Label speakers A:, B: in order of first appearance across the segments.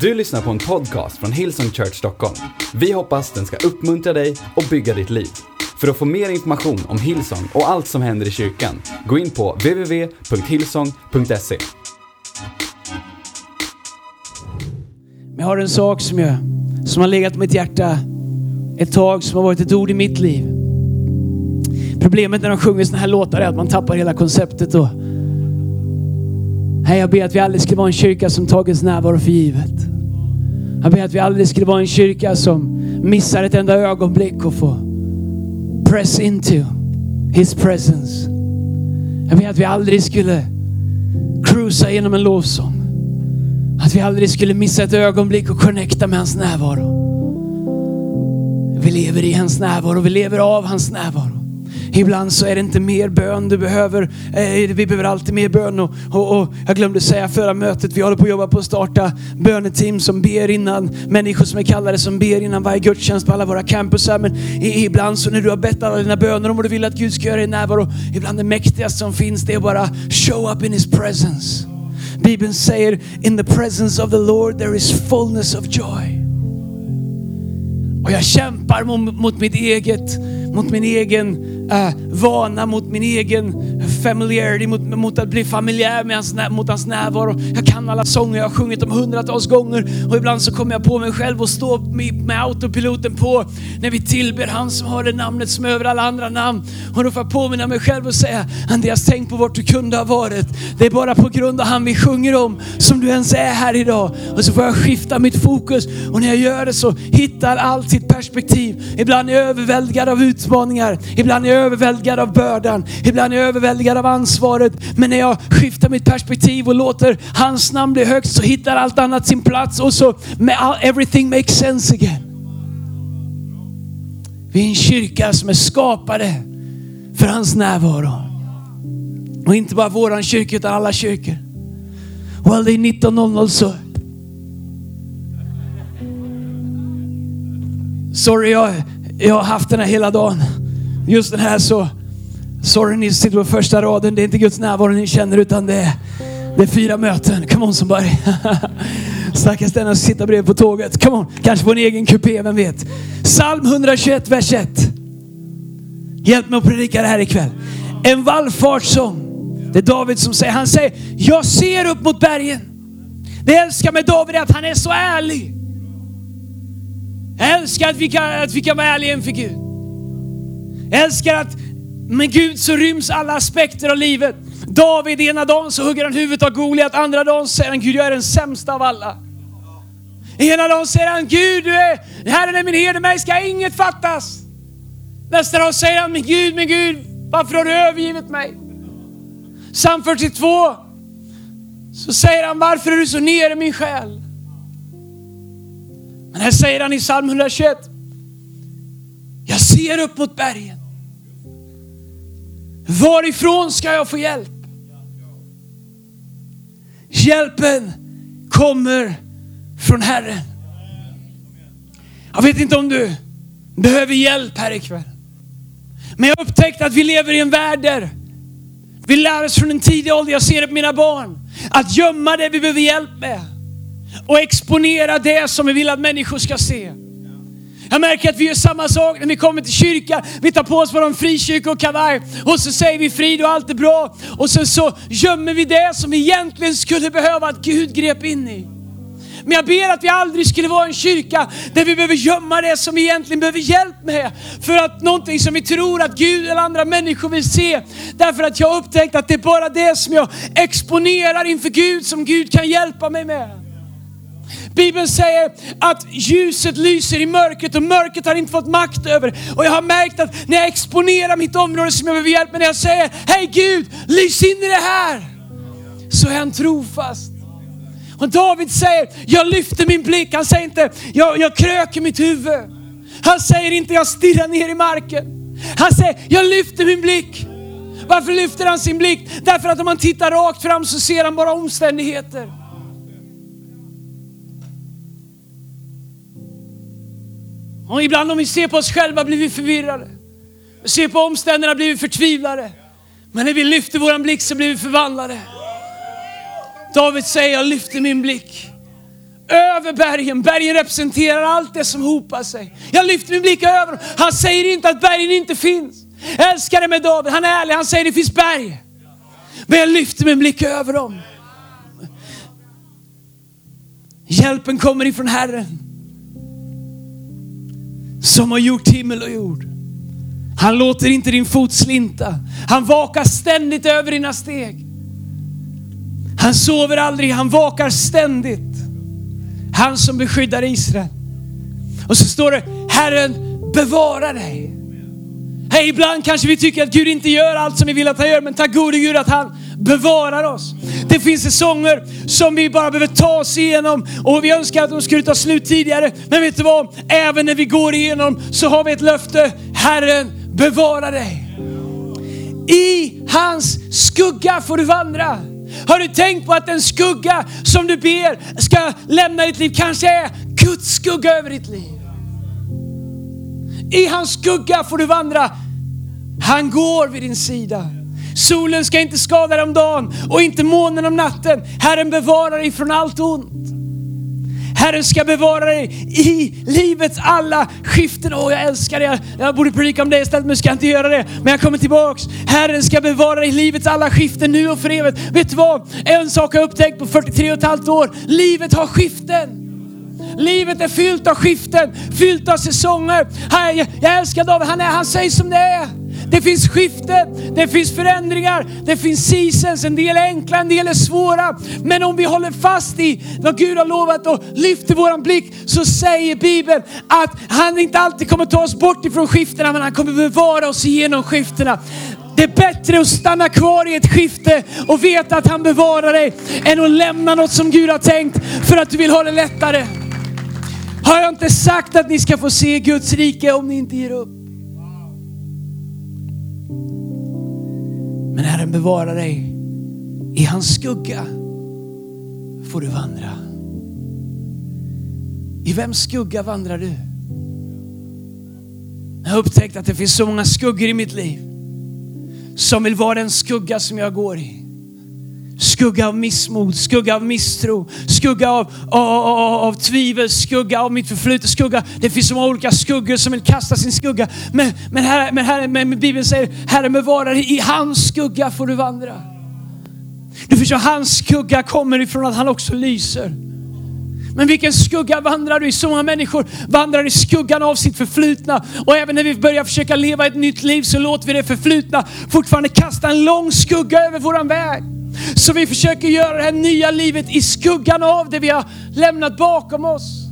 A: Du lyssnar på en podcast från Hillsong Church Stockholm. Vi hoppas den ska uppmuntra dig och bygga ditt liv. För att få mer information om Hillsong och allt som händer i kyrkan, gå in på www.hillsong.se.
B: Men jag har en sak som, jag, som har legat på mitt hjärta ett tag, som har varit ett ord i mitt liv. Problemet när de sjunger sådana här låtar är att man tappar hela konceptet. Och... Nej, jag ber att vi aldrig skulle vara en kyrka som tagits närvaro för givet. Jag ber att vi aldrig skulle vara en kyrka som missar ett enda ögonblick och får press into His presence. Jag ber att vi aldrig skulle cruisa genom en lovsång. Att vi aldrig skulle missa ett ögonblick och connecta med hans närvaro. Vi lever i hans närvaro, vi lever av hans närvaro. Ibland så är det inte mer bön du behöver. Eh, vi behöver alltid mer bön. Och, och, och, jag glömde säga förra mötet, vi håller på att jobba på att starta böneteam som ber innan, människor som är kallade som ber innan varje gudstjänst på alla våra campusar. Men ibland så när du har bett alla dina böner om vad du vill att Gud ska göra i närvaro, ibland det mäktigaste som finns det är bara show up in his presence. Bibeln säger in the presence of the Lord there is fullness of joy. Och jag kämpar mot, mot mitt eget, mot min egen äh, vana, mot min egen familiarity, mot, mot att bli familjär med hans, mot hans närvaro. Jag kan alla sånger, jag har sjungit dem hundratals gånger och ibland så kommer jag på mig själv och står med, med autopiloten på när vi tillber han som har det namnet som är över alla andra namn. Och då får jag påminna mig själv och säga, Andreas tänk på vart du kunde ha varit. Det är bara på grund av han vi sjunger om som du ens är här idag. Och så får jag skifta mitt fokus och när jag gör det så hittar allt sitt perspektiv. Ibland är jag överväldigad av utmaningar, ibland är jag överväldigad av bördan, ibland är jag överväldigad av ansvaret. Men när jag skiftar mitt perspektiv och låter hans namn bli högst så hittar allt annat sin plats och så everything makes sense again. Vi är en kyrka som är skapade för hans närvaro. Och inte bara våran kyrka utan alla kyrkor. Well, det är 19.00 så. Sorry, jag, jag har haft den här hela dagen. Just den här så, sorry ni sitter på första raden, det är inte Guds närvaro ni känner utan det är, det är fyra möten. Come on somebody. Stackars den som sitter bredvid på tåget. Come on, kanske på en egen kupé, vem vet. Psalm 121, vers 1. Hjälp mig att predika det här ikväll. En vallfartssång. Det är David som säger, han säger, jag ser upp mot bergen. Det jag älskar med David är att han är så ärlig. Jag älskar att vi kan, att vi kan vara ärliga inför Gud. Jag älskar att med Gud så ryms alla aspekter av livet. David, ena dagen så hugger han huvudet av Goliat, andra dagen säger han Gud jag är den sämsta av alla. Ena dagen säger han Gud, du är, Herren är min herde, mig ska inget fattas. Nästa dag säger han, men Gud, min Gud, varför har du övergivit mig? Psalm 42, så säger han, varför är du så nere min själ? Men här säger han i psalm 121, jag ser upp mot bergen. Varifrån ska jag få hjälp? Hjälpen kommer från Herren. Jag vet inte om du behöver hjälp här ikväll. Men jag har upptäckt att vi lever i en värld där vi lär oss från en tidig ålder, jag ser det på mina barn, att gömma det vi behöver hjälp med och exponera det som vi vill att människor ska se. Jag märker att vi gör samma sak när vi kommer till kyrkan. Vi tar på oss vår frikyrka och kavaj och så säger vi frid och allt är bra. Och sen så gömmer vi det som vi egentligen skulle behöva att Gud grep in i. Men jag ber att vi aldrig skulle vara en kyrka där vi behöver gömma det som vi egentligen behöver hjälp med. För att någonting som vi tror att Gud eller andra människor vill se. Därför att jag har upptäckt att det är bara det som jag exponerar inför Gud som Gud kan hjälpa mig med. Bibeln säger att ljuset lyser i mörkret och mörkret har inte fått makt över Och jag har märkt att när jag exponerar mitt område som jag behöver hjälp med, när jag säger Hej Gud, lys in i det här. Så är han trofast. Och David säger, jag lyfter min blick. Han säger inte, jag, jag kröker mitt huvud. Han säger inte, jag stirrar ner i marken. Han säger, jag lyfter min blick. Varför lyfter han sin blick? Därför att om man tittar rakt fram så ser han bara omständigheter. Och ibland om vi ser på oss själva blir vi förvirrade. Vi ser på omständigheterna blir vi förtvivlade. Men när vi lyfter våran blick så blir vi förvandlade. David säger, jag lyfter min blick över bergen. Bergen representerar allt det som hopar sig. Jag lyfter min blick över dem. Han säger inte att bergen inte finns. Jag älskar det med David. Han är ärlig. Han säger det finns berg. Men jag lyfter min blick över dem. Hjälpen kommer ifrån Herren. Som har gjort himmel och jord. Han låter inte din fot slinta. Han vakar ständigt över dina steg. Han sover aldrig, han vakar ständigt. Han som beskyddar Israel. Och så står det, Herren bevara dig. Hey, ibland kanske vi tycker att Gud inte gör allt som vi vill att han gör, men tack gode Gud att han bevarar oss. Det finns säsonger som vi bara behöver ta oss igenom och vi önskar att de skulle ta slut tidigare. Men vet du vad? Även när vi går igenom så har vi ett löfte. Herren bevara dig. I hans skugga får du vandra. Har du tänkt på att den skugga som du ber ska lämna ditt liv kanske är Guds skugga över ditt liv? I hans skugga får du vandra. Han går vid din sida. Solen ska inte skada dig om dagen och inte månen om natten. Herren bevarar dig från allt ont. Herren ska bevara dig i livets alla skiften. Åh, jag älskar det. Jag borde predika om det istället, men ska inte göra det. Men jag kommer tillbaks. Herren ska bevara dig i livets alla skiften nu och för evigt. Vet du vad? En sak har jag upptäckt på 43 och ett halvt år. Livet har skiften. Livet är fyllt av skiften, fyllt av säsonger. Jag älskar David, han, är, han säger som det är. Det finns skifte, det finns förändringar, det finns seasons. En del är enkla, en del är svåra. Men om vi håller fast i vad Gud har lovat och lyfter våran blick så säger Bibeln att han inte alltid kommer ta oss bort ifrån skiftena men han kommer bevara oss igenom skiftena. Det är bättre att stanna kvar i ett skifte och veta att han bevarar dig än att lämna något som Gud har tänkt för att du vill ha det lättare. Har jag inte sagt att ni ska få se Guds rike om ni inte ger upp? Men Herren bevarar dig. I hans skugga får du vandra. I vems skugga vandrar du? Jag har upptäckt att det finns så många skuggor i mitt liv som vill vara den skugga som jag går i. Skugga av missmod, skugga av misstro, skugga av, av, av, av tvivel, skugga av mitt förflutna, skugga. Det finns så många olika skuggor som vill kasta sin skugga. Men, men, här, men, här, men Bibeln säger, Herre bevara dig, i hans skugga får du vandra. Du förstår, hans skugga kommer ifrån att han också lyser. Men vilken skugga vandrar du i? Så många människor vandrar i skuggan av sitt förflutna. Och även när vi börjar försöka leva ett nytt liv så låter vi det förflutna fortfarande kasta en lång skugga över våran väg. Så vi försöker göra det här nya livet i skuggan av det vi har lämnat bakom oss.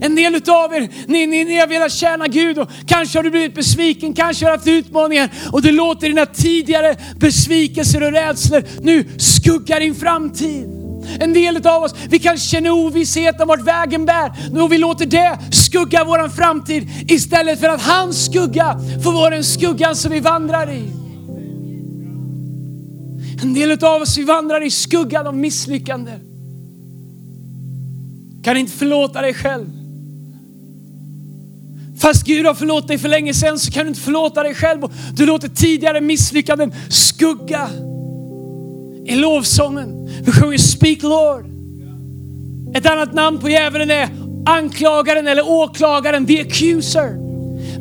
B: En del utav er, ni, ni, ni har velat tjäna Gud och kanske har du blivit besviken, kanske har du haft utmaningar och du låter dina tidigare besvikelser och rädslor nu skugga din framtid. En del av oss, vi kan känna ovisshet om vart vägen bär och vi låter det skugga våran framtid istället för att hans skugga får vara den skuggan som vi vandrar i. En del av oss vi vandrar i skuggan av misslyckande. Kan inte förlåta dig själv. Fast Gud har förlåtit dig för länge sedan så kan du inte förlåta dig själv. Du låter tidigare misslyckanden skugga i lovsången. Vi sjunger Speak Lord. Ett annat namn på djävulen är anklagaren eller åklagaren, the accuser.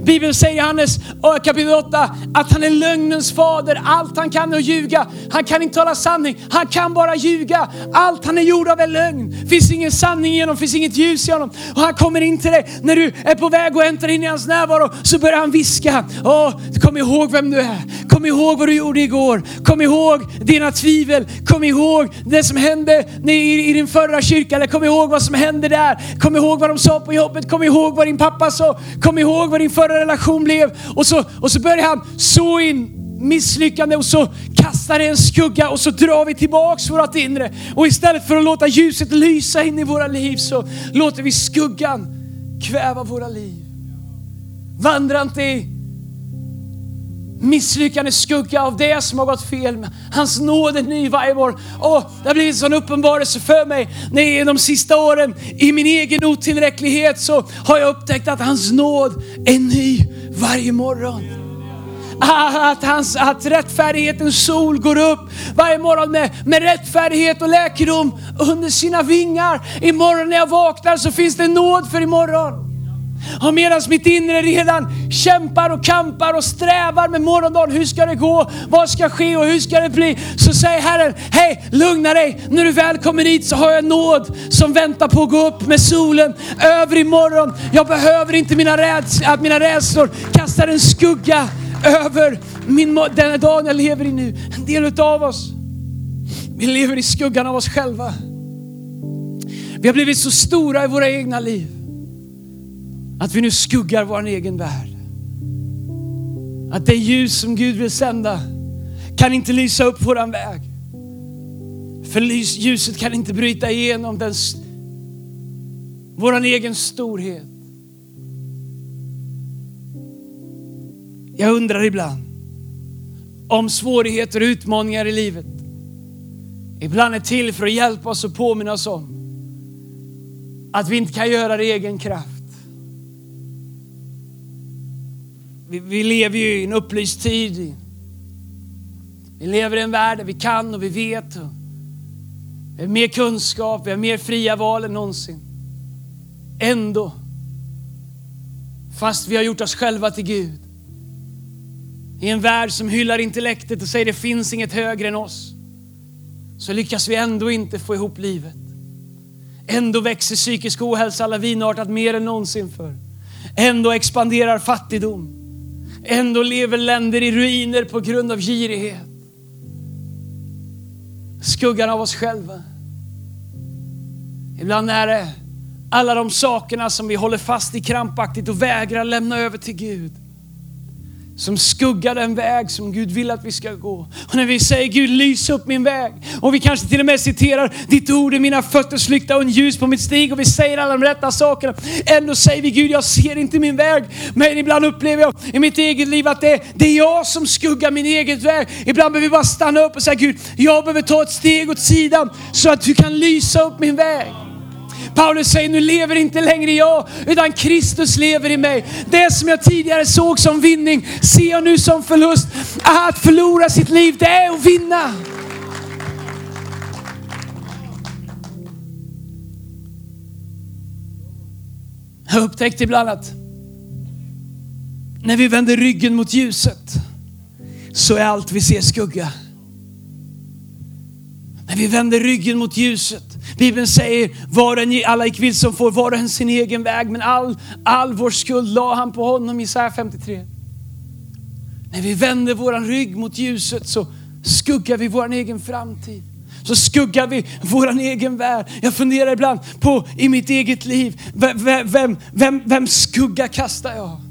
B: Bibeln säger i Johannes kapitel 8 att han är lögnens fader. Allt han kan är att ljuga. Han kan inte tala sanning. Han kan bara ljuga. Allt han är gjord av är lögn. finns ingen sanning i honom, finns inget ljus i honom. Och han kommer in till dig när du är på väg och äntrar in i hans närvaro så börjar han viska. Åh, kom ihåg vem du är. Kom ihåg vad du gjorde igår. Kom ihåg dina tvivel. Kom ihåg det som hände i din förra kyrka. Eller kom ihåg vad som hände där. Kom ihåg vad de sa på jobbet. Kom ihåg vad din pappa sa. Kom ihåg vad din förra relation blev. Och så, och så börjar han så in misslyckande och så kastar det en skugga och så drar vi tillbaks vårt inre. Och istället för att låta ljuset lysa in i våra liv så låter vi skuggan kväva våra liv. Vandra inte i misslyckande skugga av det som har gått fel. Hans nåd är ny varje morgon. Och det har blivit en sån uppenbarelse för mig. När de sista åren i min egen otillräcklighet så har jag upptäckt att hans nåd är ny varje morgon. Ah, att, hans, att rättfärdighetens sol går upp varje morgon med, med rättfärdighet och läkedom under sina vingar. Imorgon när jag vaknar så finns det nåd för imorgon. Och medan mitt inre redan kämpar och kampar och strävar med morgondagen. Hur ska det gå? Vad ska ske och hur ska det bli? Så säger Herren, hej lugna dig. När du väl kommer hit så har jag nåd som väntar på att gå upp med solen över imorgon. Jag behöver inte mina räds att mina rädslor kastar en skugga över min, den dagen jag lever i nu. En del av oss, vi lever i skuggan av oss själva. Vi har blivit så stora i våra egna liv. Att vi nu skuggar vår egen värld. Att det ljus som Gud vill sända kan inte lysa upp våran väg. För ljuset kan inte bryta igenom den, våran egen storhet. Jag undrar ibland om svårigheter och utmaningar i livet ibland är till för att hjälpa oss och påminna oss om att vi inte kan göra det i egen kraft. Vi, vi lever ju i en upplyst tid. Vi lever i en värld där vi kan och vi vet. Och vi har mer kunskap, vi har mer fria val än någonsin. Ändå, fast vi har gjort oss själva till Gud, i en värld som hyllar intellektet och säger det finns inget högre än oss, så lyckas vi ändå inte få ihop livet. Ändå växer psykisk ohälsa lavinartat mer än någonsin förr. Ändå expanderar fattigdom. Ändå lever länder i ruiner på grund av girighet. Skuggan av oss själva. Ibland är det alla de sakerna som vi håller fast i krampaktigt och vägrar lämna över till Gud som skuggar den väg som Gud vill att vi ska gå. Och när vi säger Gud lys upp min väg och vi kanske till och med citerar ditt ord är mina fötters lykta och en ljus på mitt stig och vi säger alla de rätta sakerna. Ändå säger vi Gud jag ser inte min väg. Men ibland upplever jag i mitt eget liv att det, det är jag som skuggar min egen väg. Ibland behöver vi bara stanna upp och säga Gud jag behöver ta ett steg åt sidan så att du kan lysa upp min väg. Paulus säger, nu lever inte längre jag, utan Kristus lever i mig. Det som jag tidigare såg som vinning ser jag nu som förlust. Att förlora sitt liv, det är att vinna. Jag upptäckte ibland att när vi vänder ryggen mot ljuset så är allt vi ser skugga. När vi vänder ryggen mot ljuset Bibeln säger, var en, alla gick vilse som får var och en sin egen väg, men all, all vår skuld la han på honom, Isaiah 53. När vi vänder våran rygg mot ljuset så skuggar vi vår egen framtid. Så skuggar vi vår egen värld. Jag funderar ibland på i mitt eget liv, vem, vem, vem, vem skugga kastar jag?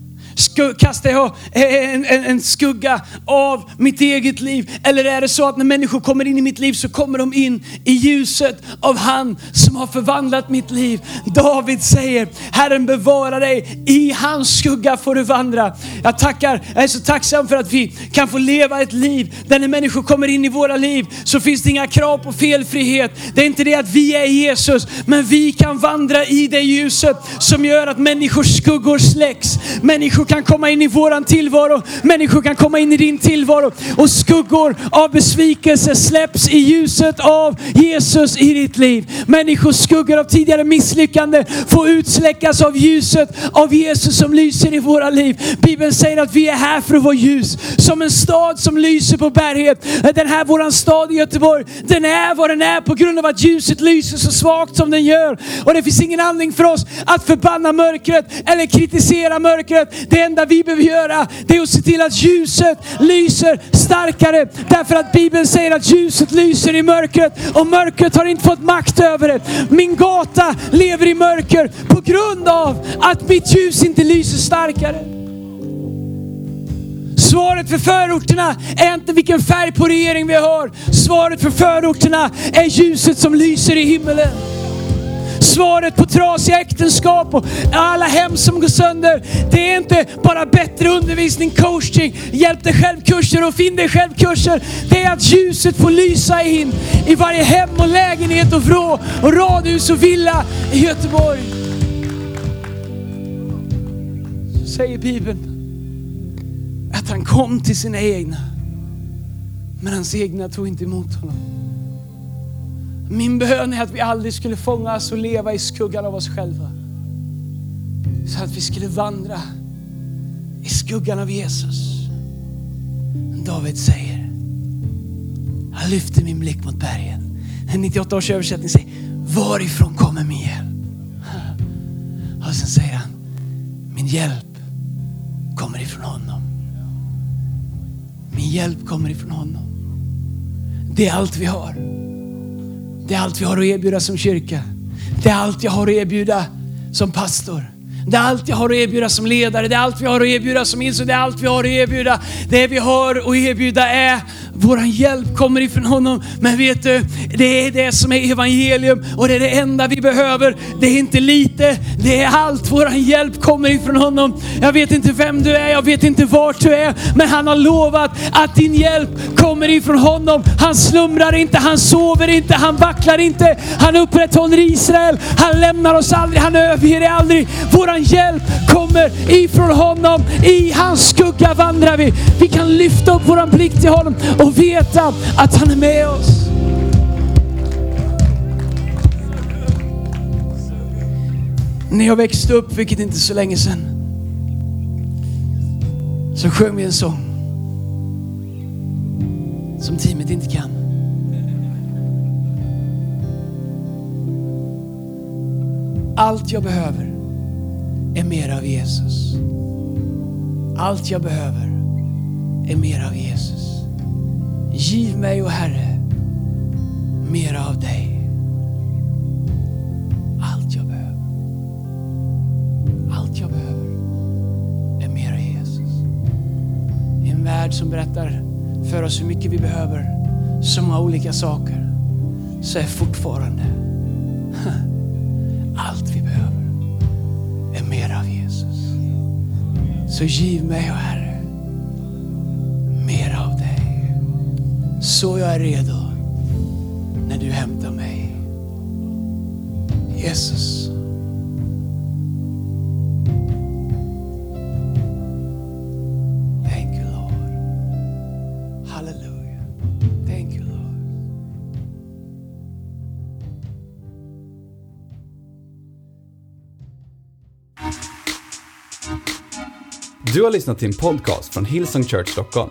B: Kastar jag eh, en, en, en, skugga av mitt eget liv? Eller är det så att när människor kommer in i mitt liv så kommer de in i ljuset av han som har förvandlat mitt liv? David säger, Herren bevara dig, i hans skugga får du vandra. Jag tackar, jag är så tacksam för att vi kan få leva ett liv där när människor kommer in i våra liv så finns det inga krav på felfrihet. Det är inte det att vi är Jesus, men vi kan vandra i det ljuset som gör att människors skuggor släcks. Människor kan komma in i våran tillvaro. Människor kan komma in i din tillvaro och skuggor av besvikelse släpps i ljuset av Jesus i ditt liv. Människors skuggor av tidigare misslyckande får utsläckas av ljuset av Jesus som lyser i våra liv. Bibeln säger att vi är här för att vara ljus. Som en stad som lyser på berget. Den här våran stad i Göteborg, den är vad den är på grund av att ljuset lyser så svagt som den gör. Och det finns ingen anledning för oss att förbanna mörkret eller kritisera mörkret. Det det enda vi behöver göra det är att se till att ljuset lyser starkare. Därför att Bibeln säger att ljuset lyser i mörkret och mörkret har inte fått makt över det. Min gata lever i mörker på grund av att mitt ljus inte lyser starkare. Svaret för förorterna är inte vilken färg på regering vi har. Svaret för förorterna är ljuset som lyser i himmelen svaret på trasiga äktenskap och alla hem som går sönder. Det är inte bara bättre undervisning, coaching, hjälp dig själv-kurser och finn dig själv-kurser. Det är att ljuset får lysa in i varje hem och lägenhet och vrå och radhus och villa i Göteborg. Så säger Bibeln att att han kom till sina egna. Men hans egna tog inte emot honom. Min bön är att vi aldrig skulle fångas och leva i skuggan av oss själva. Så att vi skulle vandra i skuggan av Jesus. David säger, jag lyfter min blick mot bergen. En 98 års översättning säger, varifrån kommer min hjälp? Och sen säger han, min hjälp kommer ifrån honom. Min hjälp kommer ifrån honom. Det är allt vi har. Det är allt vi har att erbjuda som kyrka. Det är allt jag har att erbjuda som pastor. Det är allt jag har att erbjuda som ledare, det är allt vi har att erbjuda som insyn. det är allt vi har att erbjuda. Det vi har att erbjuda är våran hjälp kommer ifrån honom. Men vet du, det är det som är evangelium och det är det enda vi behöver. Det är inte lite, det är allt. Våran hjälp kommer ifrån honom. Jag vet inte vem du är, jag vet inte vart du är, men han har lovat att din hjälp kommer ifrån honom. Han slumrar inte, han sover inte, han vacklar inte. Han upprätthåller Israel, han lämnar oss aldrig, han överger dig aldrig. Våran hjälp kommer ifrån honom. I hans skugga vandrar vi. Vi kan lyfta upp våran blick till honom och veta att han är med oss. När jag växte upp, vilket inte är så länge sedan, så sjöng vi en sång som teamet inte kan. Allt jag behöver är mer av Jesus. Allt jag behöver är mer av Jesus. Giv mig, o Herre, mer av dig. Allt jag behöver. Allt jag behöver är mer av Jesus. I en värld som berättar för oss hur mycket vi behöver, så många olika saker, så är fortfarande allt vi behöver är mer av Jesus. Så giv mig, o Herre, Så jag är redo när du hämtar mig. Jesus. Thank you Lord. Thank you Lord.
A: Du har lyssnat till en podcast från Hillsong Church Stockholm.